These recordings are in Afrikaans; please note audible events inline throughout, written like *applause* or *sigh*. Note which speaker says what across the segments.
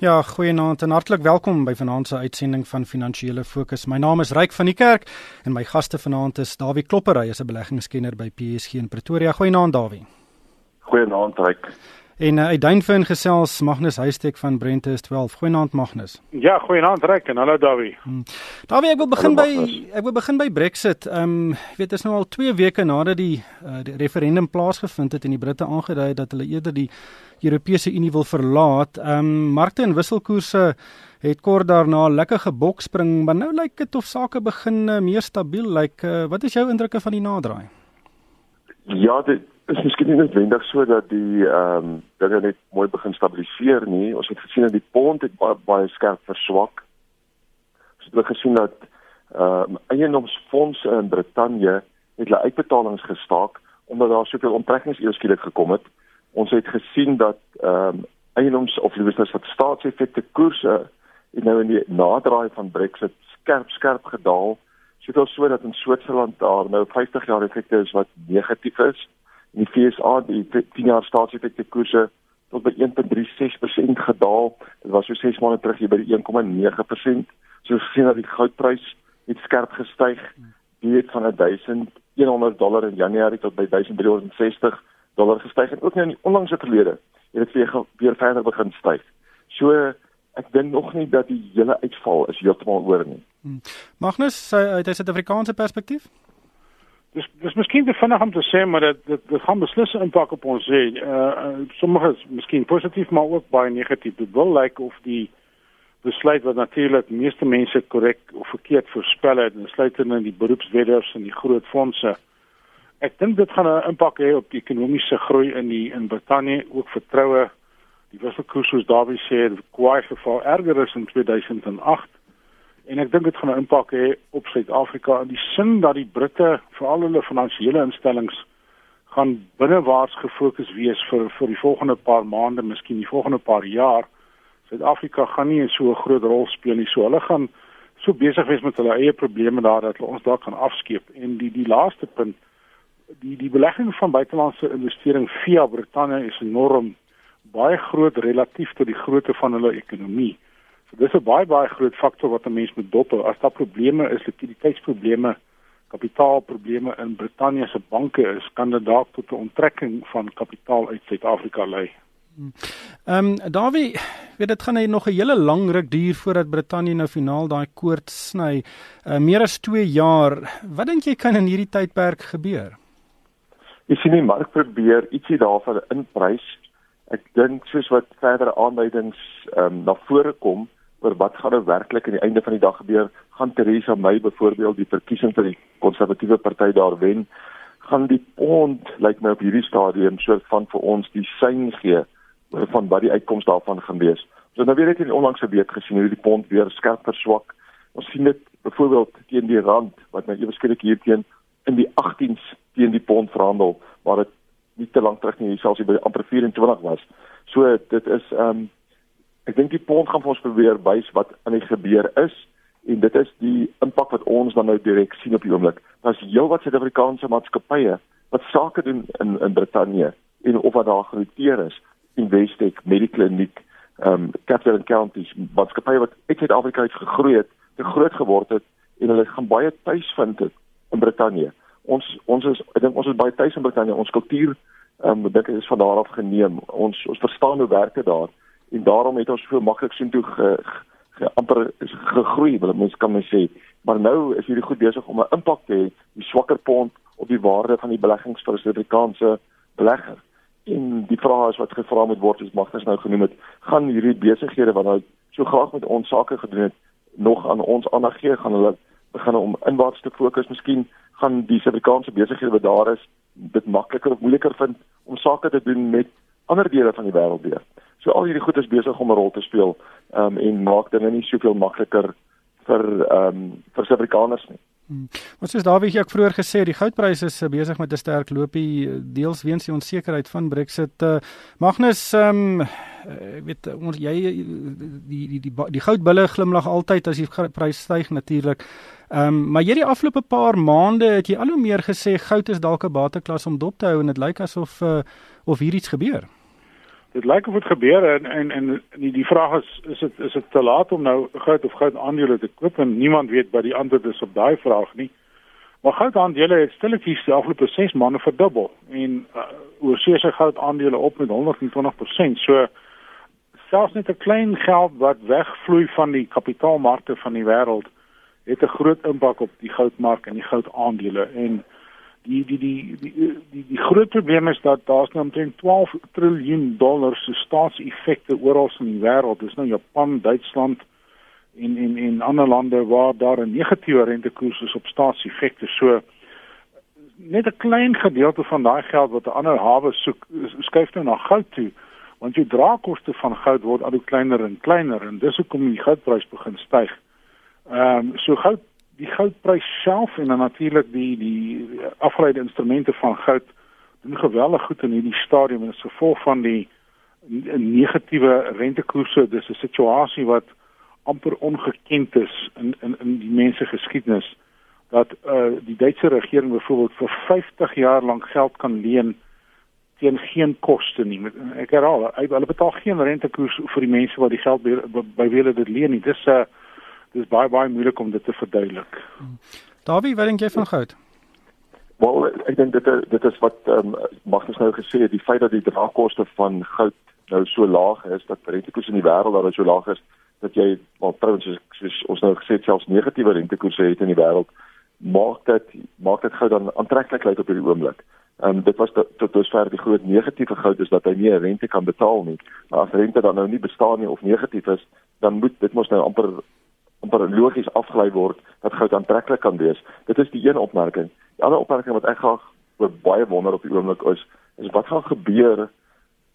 Speaker 1: Ja, goeienaand en hartlik welkom by vanaand se uitsending van Finansiële Fokus. My naam is Ryk van die Kerk en my gaste vanaand is Dawie Klopper, hy is 'n beleggingskenner by PSG in Pretoria. Goeienaand Dawie.
Speaker 2: Goeienaand Ryk.
Speaker 1: En uh, uit Duinfyn gesels Magnus Huystek van Brente is 12. Goeienaand Magnus.
Speaker 3: Ja, goeienaand Ryk en hallo Dawie.
Speaker 1: Hmm. Dawie, ek wil begin hallo, by ek wil begin by Brexit. Ehm, um, jy weet, dit is nou al 2 weke nadat die, uh, die referendum plaasgevind het en die Britte aangedui het dat hulle eerder die Europese Unie wil verlaat. Ehm um, markte en wisselkoerse het kort daarna lekker gebokspring, maar nou lyk dit of sake begin uh, meer stabiel lyk. Uh, wat is jou indrukke van die naderdraai?
Speaker 2: Ja, dit is miskien nie noodwendig so dat die ehm um, dinge net mooi begin stabiliseer nie. Ons het gesien dat die pond het baie, baie skerp verswak. Ons het gesien dat ehm um, eiendomsfondse in Brittanje het hulle uitbetalings gestaak omdat daar soveel onttrekkings eers skielik gekom het ons het gesien dat ehm um, eiendoms of liewers wat staatseffekte koerse het nou in die naderdraai van Brexit skerp skerp gedaal. Soveel so dat in Switserland daar nou 50 jaar effekte is wat negatief is. In die FSA die 10 jaar staatseffekte koerse tot by 1.36% gedaal. Dit was so 6 maande terug hier by die 1.9%. So gesien dat die goudprys het skerp gestyg. Dit het van 1100 dollar in Januarie tot by 1360 dollar gestyg en ook nou in die onlangse verlede het dit weer weer verder begin styg. So ek dink nog nie dat die hele uitval is heeltemal oor nie. Hmm.
Speaker 1: Magnus, uit 'n Suid-Afrikaanse perspektief?
Speaker 3: Dis dis miskien te vinnig om te sê maar dit dit dit gaan beslis 'n impak op ons hê. Uh sommige is miskien positief maar ook baie negatief. Dit wil lyk like of die besluit wat natuurlik meeste mense korrek of verkeerd voorspel het, insluitend in die beroepswedders en die groot fondse Ek dink dit gaan 'n impak hê op die ekonomiese groei in die in Brittanje, ook vertroue. Die wisselkoers soos Dawie sê, het kwai geval erger as in 2008. En ek dink dit gaan 'n impak hê op Suid-Afrika in die sin dat die Britte, veral hulle finansiële instellings, gaan binnewaarts gefokus wees vir vir die volgende paar maande, miskien die volgende paar jaar. Suid-Afrika gaan nie so 'n groot rol speel nie. So hulle gaan so besig wees met hulle eie probleme daar dat hulle ons daar kan afskeep. En die die laaste punt die die belegging van buitelandse investering via Brittanje is enorm baie groot relatief tot die grootte van hulle ekonomie. So dis 'n baie baie groot faktor wat 'n mens moet dop. As daar probleme is, likwiditeitsprobleme, kapitaalprobleme in Brittanje se banke is, kan dit dalk tot 'n onttrekking van kapitaal uit Suid-Afrika lei.
Speaker 1: Ehm um, Dawie, weet dit gaan hy nog 'n hele lang ruk duur voordat Brittanje nou finaal daai koord sny. Uh, meer as 2 jaar. Wat dink jy kan in hierdie tydperk gebeur?
Speaker 2: Jy sien die mark probeer ietsie daarvan inprys. Ek dink soos wat verdere aanduidings ehm um, na vore kom oor wat gaan nou werklik aan die einde van die dag gebeur, gaan Theresa May byvoorbeeld die verkiesing vir die konservatiewe party daar wen, gaan die pond lyk like my op hierdie stadium soort van vir ons die sein gee van wat die uitkoms daarvan gaan wees. So nou weer net in onlangse week gesien hoe die pond weer skerp verswak. Ons sien dit byvoorbeeld teen die rand wat nou ewe skielik hier teen in die 18s teen die pond verhandel waar dit nie te lank terug nie selfs by amper 24 was. So dit is ehm um, ek dink die pond gaan vir ons probeer wys wat aan die gebeur is en dit is die impak wat ons dan nou direk sien op die oomblik. Daar's heelwat Suid-Afrikaanse maatskappye wat sake doen in in Brittanje en of wat daar genoteer is, Investec, Mediclinic, ehm um, Capital and Counties, maatskappye wat uit Suid-Afrika uit gegroei het, te groot geword het en hulle gaan baie tuis vind het in Brittanje. Ons ons is ek dink ons is baie tuis in Brittanje. Ons kultuur ehm um, dink is van daar af geneem. Ons ons verstaan hoe werk dit daar en daarom het ons so maklik sien toe ge, ge, amper gegroei, wil mense kan mens sê. Maar nou is hierdie goed besig om 'n impak te hê, die swakker pond op die waarde van die beleggings vir Suid-Afrikaanse belegger. En die vraag is wat gevra moet word, is Magnus nou genoem het, gaan hierdie besighede wat nou so graag met ons sake gedoen het, nog aan ons aandag gee, gaan hulle begin om inwaarts te fokus, miskien gaan die Suid-Afrikaanse besighede wat daar is dit makliker of moeiliker vind om sake te doen met ander dele van die wêreld weer. So al hierdie goed is besig om 'n rol te speel um, en maak dinge nie soveel makliker vir ehm um, vir Suid-Afrikaners nie.
Speaker 1: Hmm. Wat soos Dawie ek vroeër gesê, die goudpryse is eh, besig met 'n sterk loopie eh, deels weens die onsekerheid van Brexit. Uh, Magnus, ehm um, ek weet ons jy die die die die goudbulle glimlag altyd as die prys styg natuurlik. Ehm um, maar hierdie afgelope paar maande het jy al hoe meer gesê goud is dalk 'n bateklas om dop te hou en dit lyk asof uh, of hier iets gebeur.
Speaker 3: Dit lyk of dit gebeur en en en die, die vraag is is dit is dit te laat om nou goud of goud aandele te koop en niemand weet wat die antwoord is op daai vraag nie. Maar goud aandele het stilletjies die afgelope 6 maande verdubbel en uh, oor see se goud aandele op met 120%. So selfs net 'n klein geld wat wegvloei van die kapitaalmarkte van die wêreld het 'n groot impak op die goudmark en die goudaandele en die die die die die die groot probleem is dat daar's nou omtrent 12 triljoen dollar se staatseffekte oral in die wêreld. Dis nou Japan, Duitsland en en en ander lande waar daar 'n negatiewe rentekoers is op staatseffekte. So net 'n klein gedeelte van daai geld wat 'n ander hawe soek, skuif nou na goud toe want jou draagkoste van goud word al hoe kleiner en kleiner en dis hoekom die goudprys begin styg. Ehm um, so goud die goudprys self en dan natuurlik die die afgeleide instrumente van goud doen geweldig goed in hierdie stadium en as gevolg van die negatiewe rentekoerse dis 'n situasie wat amper ongekend is in in in die mense geskiedenis dat uh die Duitse regering byvoorbeeld vir 50 jaar lank geld kan leen teen geen koste nie. Ek herhaal, hulle betaal geen rentekoers vir die mense wat die geld by, by wie hulle dit leen nie. Dis 'n uh, dis baie baie moeilik om dit te verduidelik.
Speaker 1: Davie, wat dink jy van goud?
Speaker 2: Wel, ek dink dit dit is wat ehm um, Magnus nou gesê het, die feit dat die draagkoste van goud nou so laag is, dat rentekoerse in die wêreld daar so laag is dat jy wel trouens soos, soos ons nou gesê het selfs negatiewe rentekoerse het in die wêreld, maak dit maak dit goud dan aantreklik lyk op hierdie oomblik. Ehm um, dit was tot tot dusver die groot negatiewe goud is dat hy nie rente kan betaal nie. Maar as rente dan nou nie bestaan nie of negatief is, dan moet dit mos nou amper amper logies afgelei word dat goud aantreklik kan wees. Dit is die een opmerking. Die ander opmerking wat ek graag oor baie wonder op die oomblik is, is wat gaan gebeur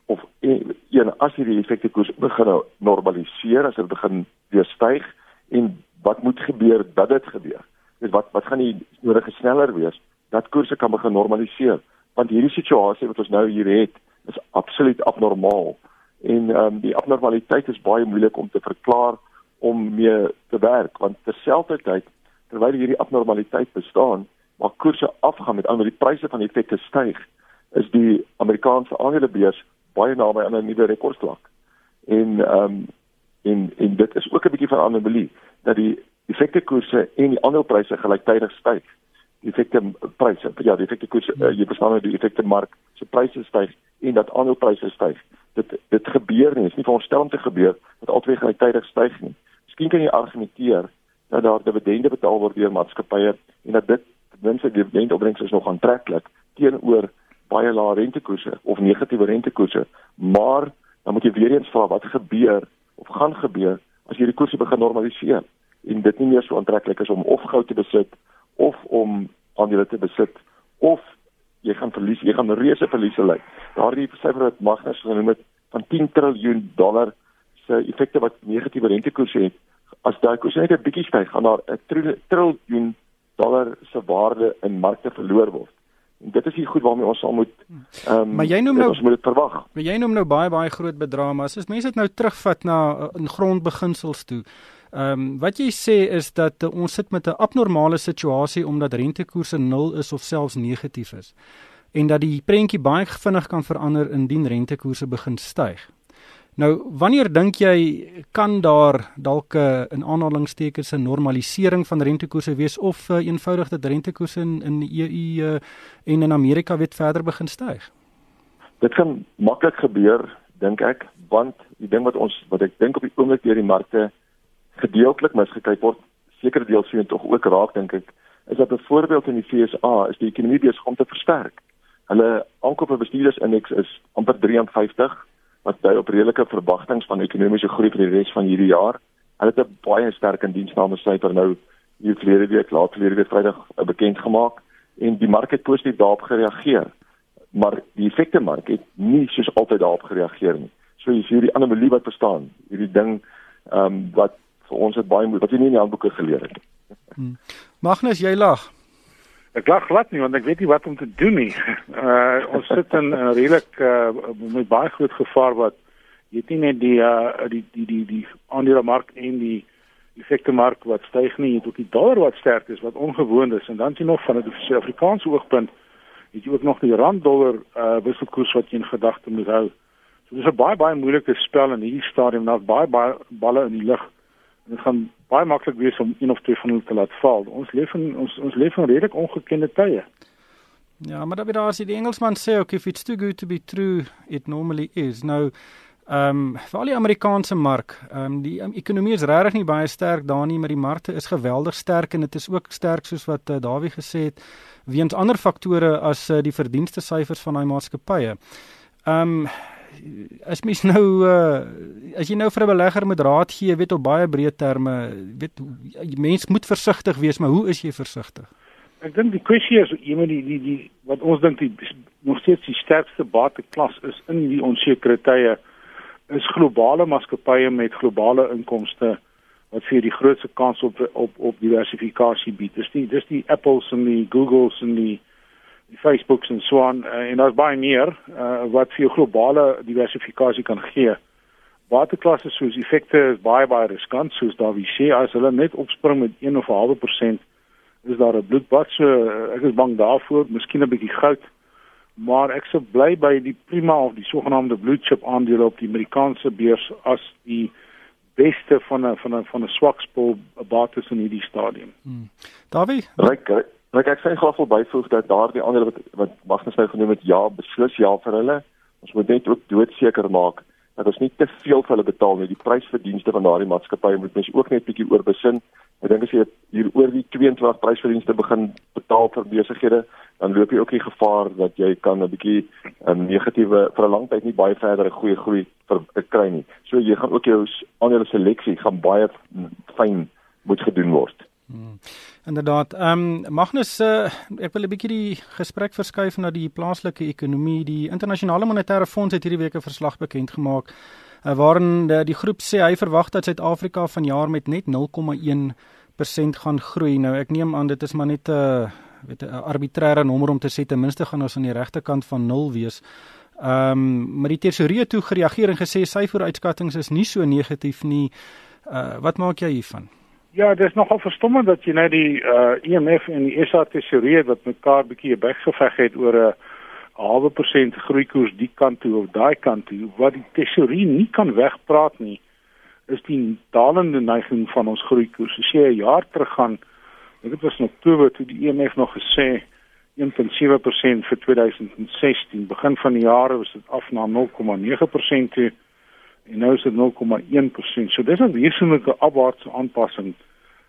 Speaker 2: of een as hierdie effekte koers begin nou normaliseer, as dit begin weer styg en wat moet gebeur dat dit gebeur? Dis wat wat gaan die nodige sneller wees dat koerse kan begin normaliseer? Want hierdie situasie wat ons nou hier het, is absoluut abnormaal. En ehm um, die abnormaliteit is baie moeilik om te verklaar om mee te werk want terselfdertyd terwyl hierdie abnormaliteit bestaan maar koerse afgaan met ander die pryse van effekte styg is die Amerikaanse aandelebeurs baie naby aan 'n nuwe rekordvlak en ehm um, en en dit is ook 'n bietjie van anomalie dat die effekte koerse en die aandelepryse gelyktydig styg. Die effekte pryse ja die effekte koerse uh, jy verstaan nou die effekte mark se pryse styg en dat aandelepryse styg. Dit dit gebeur nie is nie veronderstel om te gebeur dat albei gelyktydig styg nie Miskien kan jy argumenteer dat daar dividende betaal word deur maatskappye en dat dit die dividendopbrengs is nog aantreklik teenoor baie lae rentekoerse of negatiewe rentekoerse. Maar dan moet jy weer eens vra wat gebeur of gaan gebeur as hierdie koerse begin normaliseer en dit nie meer so aantreklik is om of goud te besit of om aandele te besit of jy gaan verlies, jy gaan reuse verliese ly. Daardie syfer wat Magnus genoem het van 10 trilljoen dollar se effekte wat negatiewe rentekoerse het as daai koers net 'n bietjie styg, gaan daar 'n triljoen dollar se waarde in markte verloor word. En dit is die goed waarmee ons sal moet ehm um,
Speaker 1: Maar jy noem nou
Speaker 2: ons moet dit verwag.
Speaker 1: Maar jy noem nou baie baie groot bedrae, maar as mense dit nou terugvat na uh, in grondbeginsels toe. Ehm um, wat jy sê is dat uh, ons sit met 'n abnormale situasie omdat rentekoerse nul is of selfs negatief is en dat die prentjie baie vinnig kan verander indien rentekoerse begin styg. Nou, wanneer dink jy kan daar dalk 'n uh, in aanhalingstekens 'n normalisering van rentekoerse wees of uh, eenvoudig dat rentekoerse in in die EU uh, en in Amerika weer verder begin styg?
Speaker 2: Dit kan maklik gebeur, dink ek, want die ding wat ons wat ek dink op die oomblik deur die markte gedeeltelik misgekyk word, sekere deel sien tog ook raak dink ek, is dat byvoorbeeld in die FSA is die ekonomie besig om te versterk. Hulle aankope bestuurdersindeks is amper 53 wat dui op redelike verwagtinge van ekonomiese groei vir die res van hierdie jaar. Hulle het 'n baie sterk indiensname syfer nou hier verlede week laat verlede week Vrydag eh, bekend gemaak en die mark het positief daarop gereageer. Maar die effekte mark het nie soos altyd daarop gereageer nie. So jy sien hierdie anomalie wat bestaan, hierdie ding ehm um, wat vir ons het baie wat jy nie in die handboeke geleer het nie.
Speaker 1: Hmm. Magnus, jy lag.
Speaker 3: Ek lag glad nie want ek weet nie wat om te doen nie. *laughs* Uh ons sit in 'n redelik uh met baie groot gevaar wat jy weet nie net die uh die die die die aandelemark en die effekte mark wat styg nie, jy het ook die dollar wat sterk is wat ongewoon is en dan sien nog van 'n Suid-Afrikaanse oogpunt het jy ook nog die rand dollar uh wisselkoers wat jy in gedagte moet hou. So dis 'n baie baie moeilike spel in hierdie stadium. Daar's baie baie balle in die lug. Dit gaan baie maklik wees om een of twee van hulle te laat val. Ons leef in ons ons leef in redelik ongekende tye.
Speaker 1: Ja, maar daar is die Engelsman sê ook if it's too good to be true, it normally is. Nou Ehm um, vir al die Amerikaanse mark, ehm um, die um, ekonomie is regtig nie baie sterk daar nie, maar die markte is geweldig sterk en dit is ook sterk soos wat uh, Dawie gesê het weens ander faktore as uh, die verdienste syfers van daai maatskappye. Ehm um, as mens nou uh, as jy nou vir 'n belegger moet raad gee, weet op baie breë terme, weet mens moet versigtig wees, maar hoe is jy versigtig?
Speaker 3: Ek dink die kwessie is iemand die die die wat ons dink die nog steeds die sterkste bateklas is in die onsekerte tye is globale maatskappye met globale inkomste wat vir die grootste kans op op op diversifikasie bied. Dis die dis die Apples en die Googles en die die Facebooks en so aan uh, en daar's baie meer uh, wat vir globale diversifikasie kan gee. Waterklasse soos effekte is baie baie riskant soos daar wie sê as hulle net opspring met 1 of 'n halwe persent is daar 'n bloedbad so uh, ek is bang daarvoor, miskien 'n bietjie goud maar ek sou bly by die prima of die sogenaamde blue chip aandele op die Amerikaanse beurs as die beste van 'n van 'n van 'n swak spoor bates in hierdie stadium. Hmm.
Speaker 1: Davie,
Speaker 2: ryk ryk ek sê graag wil byvoeg dat daardie aandele wat wat Magnus nou genoem het, ja, beslis ja vir hulle. Ons moet net ook doodseker maak dat ons nie te veel vir hulle betaal nie. Die prysverdienste van daardie maatskappye moet mens ook net bietjie oorbesin. Ek dink as jy hier oor die 22 prysverdienste begin betaal vir besighede, dan loop jy ook die gevaar dat jy kan 'n bietjie 'n um, negatiewe vir 'n lang tyd nie baie verder 'n goeie groei vir kry nie. So jy gaan ook jou aandele seleksie gaan baie fyn moet gedoen word. Hmm.
Speaker 1: Inderdaad. Ehm um, Magnus, uh, ek wil 'n bietjie die gesprek verskuif na die plaaslike ekonomie. Die internasionale monetêre fonds het hierdie week 'n verslag bekend gemaak uh, waarin die, die groep sê hy verwag dat Suid-Afrika vanjaar met net 0,1% gaan groei. Nou ek neem aan dit is maar net 'n uh, weet 'n arbitreëre nommer om te sê ten minste gaan ons aan die regte kant van 0 wees. Ehm um, maar die tesourier toe gereageer en gesê sy vooruitskattinge is nie so negatief nie. Uh wat maak jy hiervan?
Speaker 3: Ja, dit is nogal verstommend dat jy net die uh IMF en die SA tesourier wat mekaar bietjie weggeveg het oor 'n halwe persent groeikoers die kant toe of daai kant toe wat die tesourier nie kan wegpraat nie is die dalende neiging van ons groeikoers. As jy 'n jaar terug gaan Dit was in Oktober toe die IMF e nog gesê 1.7% vir 2016. Begin van die jaar was dit af na 0.9% toe en nou is dit 0.1%. So dis 'n wesenlike afwaartse aanpassing.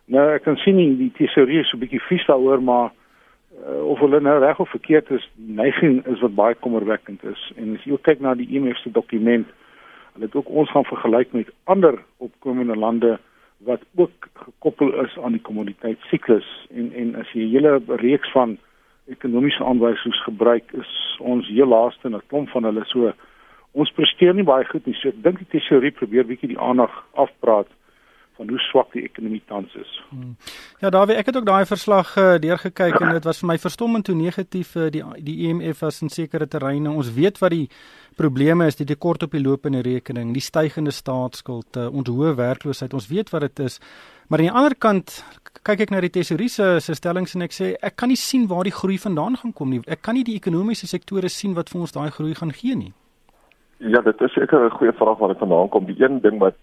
Speaker 3: Nou ek kan sien die tesourier is so 'n bietjie vies daaroor, maar uh, of hulle nou reg of verkeerd is, neiging is wat baie kommerwekkend is. En as jy kyk na die IMF e se dokument, hulle het ook ons gaan vergelyk met ander opkomende lande wat ook gekoppel is aan die kommoditeitsiklus en en as jy 'n hele reeks van ekonomiese aanwysings gebruik is ons heel laaste en 'n klomp van hulle so ons presteer nie baie goed nie so ek dink die tesorie probeer bietjie die aandag afpraat van hoe swak die ekonomie tans is. Hmm.
Speaker 1: Ja, Dawie, ek het ook daai verslag uh, deurgekyk en dit was vir my verstommend hoe negatief uh, die die IMF e was in sekere terreine. Ons weet wat die probleme is, die tekort op die lopende rekening, die stygende staatsskuld, uh, ons hoë werkloosheid. Ons weet wat dit is. Maar aan die ander kant kyk ek na die tesorie se se stellings en ek sê ek kan nie sien waar die groei vandaan gaan kom nie. Ek kan nie die ekonomiese sektore sien wat vir ons daai groei gaan gee nie.
Speaker 2: Ja, dit is seker 'n goeie vraag waar dit vandaan kom. Die een ding wat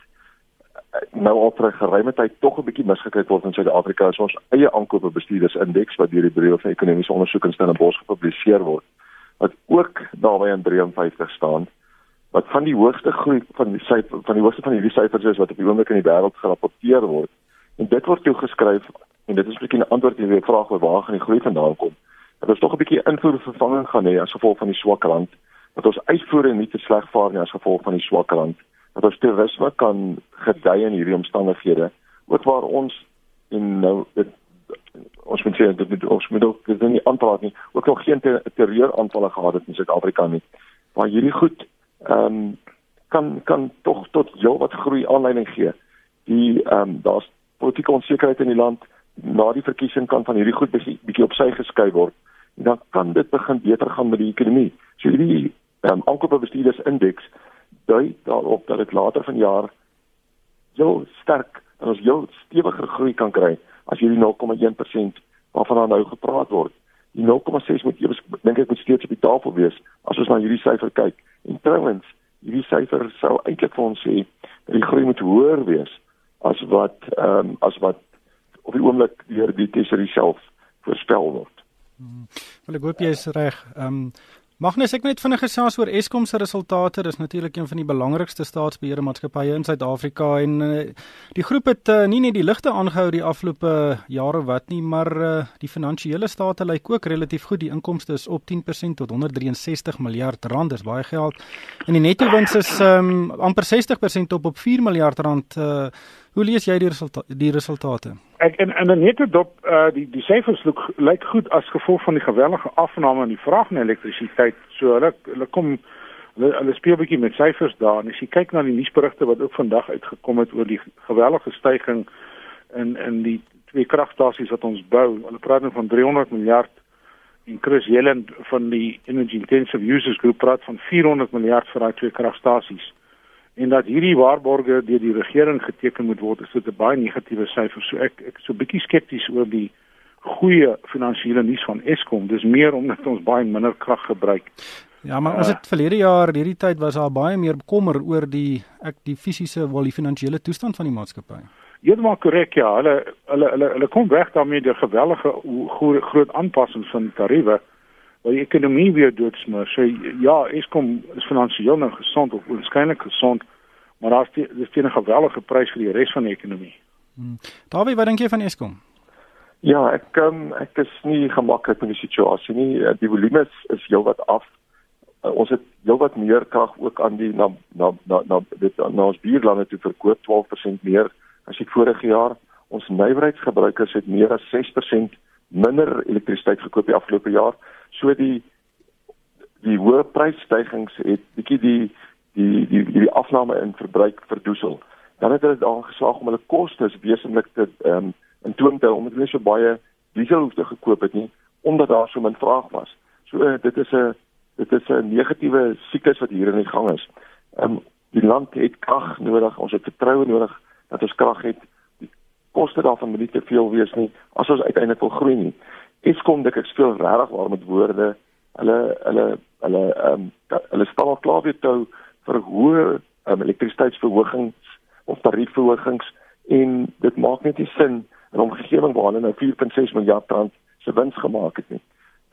Speaker 2: nou al 'n geruime tyd tog 'n bietjie misgekyk word in Suid-Afrika is ons eie aankope bestuurdersindeks wat deur die Bureau vir Ekonomiese Onderzoek in Stellenbosch gepubliseer word wat ook naby aan 53 staan wat van die hoogste groei van die syfer van die hoogste van hierdie syfers is wat op die oomblik in die wêreld gerapporteer word en dit word toegeskryf en dit is 'n bietjie 'n antwoord op die vraag oor waar gaan die groei vandaan kom dat ons tog 'n bietjie invoer vervanging gaan hê as gevolg van die swak rand dat ons uitvoere nie te sleg vaar nie as gevolg van die swak rand dat ons toerisme kan gedei in hierdie omstandighede. Ook waar ons en nou dit ons moet sê dit met ons moet ook dit nie aanpraat nie. Ook nog geen terreur aanvalle gehad het in Suid-Afrika nie. Maar hierdie goed ehm um, kan kan tog tot heel wat groei aanleiding gee. Die ehm um, daar's politieke onsekerheid in die land. Na die verkiesing kan van hierdie goed bietjie op sy geskuif word. En dan kan dit begin beter gaan met die ekonomie. So hierdie um, aankope bestuurders indeks dui daarop dat dit later vanjaar heel sterk en ons heel stewiger groei kan kry as hierdie 0,1% waarvan daar nou gepraat word. Die 0,6 moet eers dink ek moet steeds op die tafel wees as ons na hierdie syfer kyk. En trouens, hierdie syfer sou eintlik vir ons sê dat die groei moet hoër wees as wat ehm um, as wat op die oomblik deur die tesorie self voorspel word.
Speaker 1: Hmm. Wel ek hoop jy is reg. Ehm um, Magnus, ek net vinnig gesels oor Eskom se resultate. Dis natuurlik een van die belangrikste staatsbeheerde maatskappye in Suid-Afrika en uh, die groep het uh, nie net die ligte aangehou die afgelope jare wat nie, maar uh, die finansiële state lyk ook relatief goed. Die inkomste is op 10% tot 163 miljard rand. Dis baie geld. En die netto wins is um, amper 60% op op 4 miljard rand. Uh, Hoe lees jy die resultate die resultate?
Speaker 3: Ek en en net dop uh die die syfers lyk lyk goed as gevolg van die gewellige afname in die vraag na elektrisiteit. So hulle hulle kom hulle, hulle speel 'n bietjie met syfers daar en as jy kyk na die nuusberigte wat ook vandag uitgekom het oor die gewellige stygings in in die twee kragstasies wat ons bou. Hulle praat nou van 300 miljard en Chris Jelen van die Energy Intensive Users Group praat van 400 miljard vir daai twee kragstasies en dat hierdie waarborge deur die regering geteken moet word, is dit 'n baie negatiewe syfer. So ek ek so bietjie skepties oor die goeie finansiële nuus van Eskom. Dis meer omdat ons baie minder krag gebruik.
Speaker 1: Ja, maar ons uh, het verlede jaar hierdie tyd was daar baie meer bekommer oor die ek die fisiese wel die finansiële toestand van die maatskappy.
Speaker 3: Heeltemal korrek ja. Hulle hulle hulle hulle kom weg daarmee deur gewellige groot aanpassings van tariewe waar die ekonomie weer doodsmoor. So ja, Eskom is finansiëel nou gesond of waarskynlik gesond, maar daar's dis teen 'n gewellige prys vir die res van die ekonomie.
Speaker 1: Hmm. Dawie, wat dink jy van Eskom?
Speaker 2: Ja, ek um, ek is nie gemaklik met die situasie nie. Eh, die volume is, is heelwat af. Uh, ons het heelwat meer krag ook aan die na na na na dit na ons buurlande toe verkoop 12% meer as die vorige jaar. Ons nywerheidsgebruikers het meer as 6% minder elektrisiteit gekoop die afgelope jaar. So die die hoë prysstygings het bietjie die die die die afname in verbruik verdoesel. Dan het hulle daar geslaag om hulle kostes wesentlik te ehm um, in toom te hou omdat hulle so baie diesel hoef te gekoop het nie omdat daar so min vraag was. So uh, dit is 'n dit is 'n negatiewe siklus wat hier in die gang is. Ehm um, die land het krag nodig, ons het vertroue nodig dat ons krag het. Die koste daarvan moet nie te veel wees nie as ons uiteindelik wil groei nie. Eskom dink ek speel regtig waar met woorde. Hulle hulle hulle ehm um, hulle staan al klaar weer toe vir hoë um, elektrisiteitsverhogings of tariefverhogings en dit maak net nie sin in 'n omgewing waar hulle nou 4.6 miljard rand se wins gemaak het nie.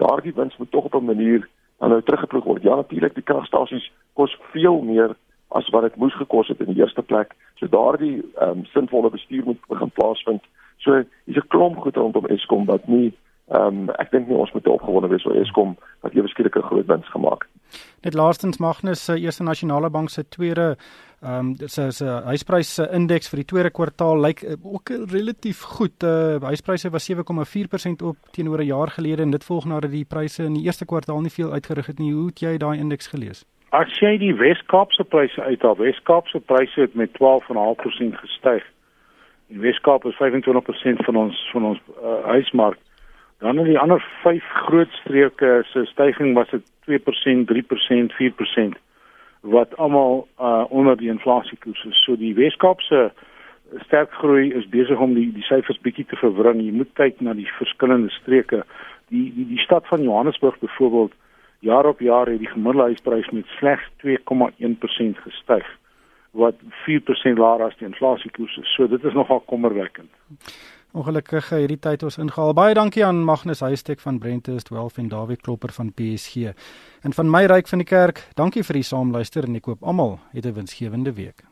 Speaker 2: Daardie wins moet tog op 'n manier dan nou teruggeploeg word. Ja natuurlik die kragstasies kos veel meer as wat dit moes gekos het in die eerste plek. So daardie ehm um, sinvolle bestuur moet begin plaasvind. So hier's 'n klomp goed rondom Eskom wat nie Ehm um, ek dink nie ons moet opgewonde wees oor Eskom wat ewe skielik 'n groot wins gemaak het.
Speaker 1: Net laastens Magnus se Eerste Nasionale Bank se tweede ehm um, dit is 'n huispryse indeks vir die tweede kwartaal lyk uh, ook relatief goed. Uh, huispryse was 7,4% op teenoor 'n jaar gelede en dit volg nadat die pryse in die eerste kwartaal nie veel uitgerig het nie. Hoe het jy daai indeks gelees?
Speaker 3: As jy die Wes-Kaapse pryse uithaal, Wes-Kaapse pryse het met 12,5% gestyg. Die Wes-Kaap is 25% van ons van ons uh, huismark. Dan in die ander 5 groot streke se stygings was dit 2%, 3%, 4% wat almal uh, onder die inflasiekoers is. So die Weskaapse sterk groei is besig om die die syfers bietjie te verwring. Jy moet kyk na die verskillende streke. Die die die stad van Johannesburg byvoorbeeld jaar op jaar het die gemiddelde huisprys met slegs 2,1% gestyg wat 4% laer as die inflasiekoers is. So dit is nogal kommerwekkend.
Speaker 1: Ongelukkig hierdie tyd ons ingehaal. Baie dankie aan Magnus Huystek van Brentest Wealth en David Klopper van PSG. En van my ryk van die kerk, dankie vir die saamluister en ek koop almal 'n winsgewende week.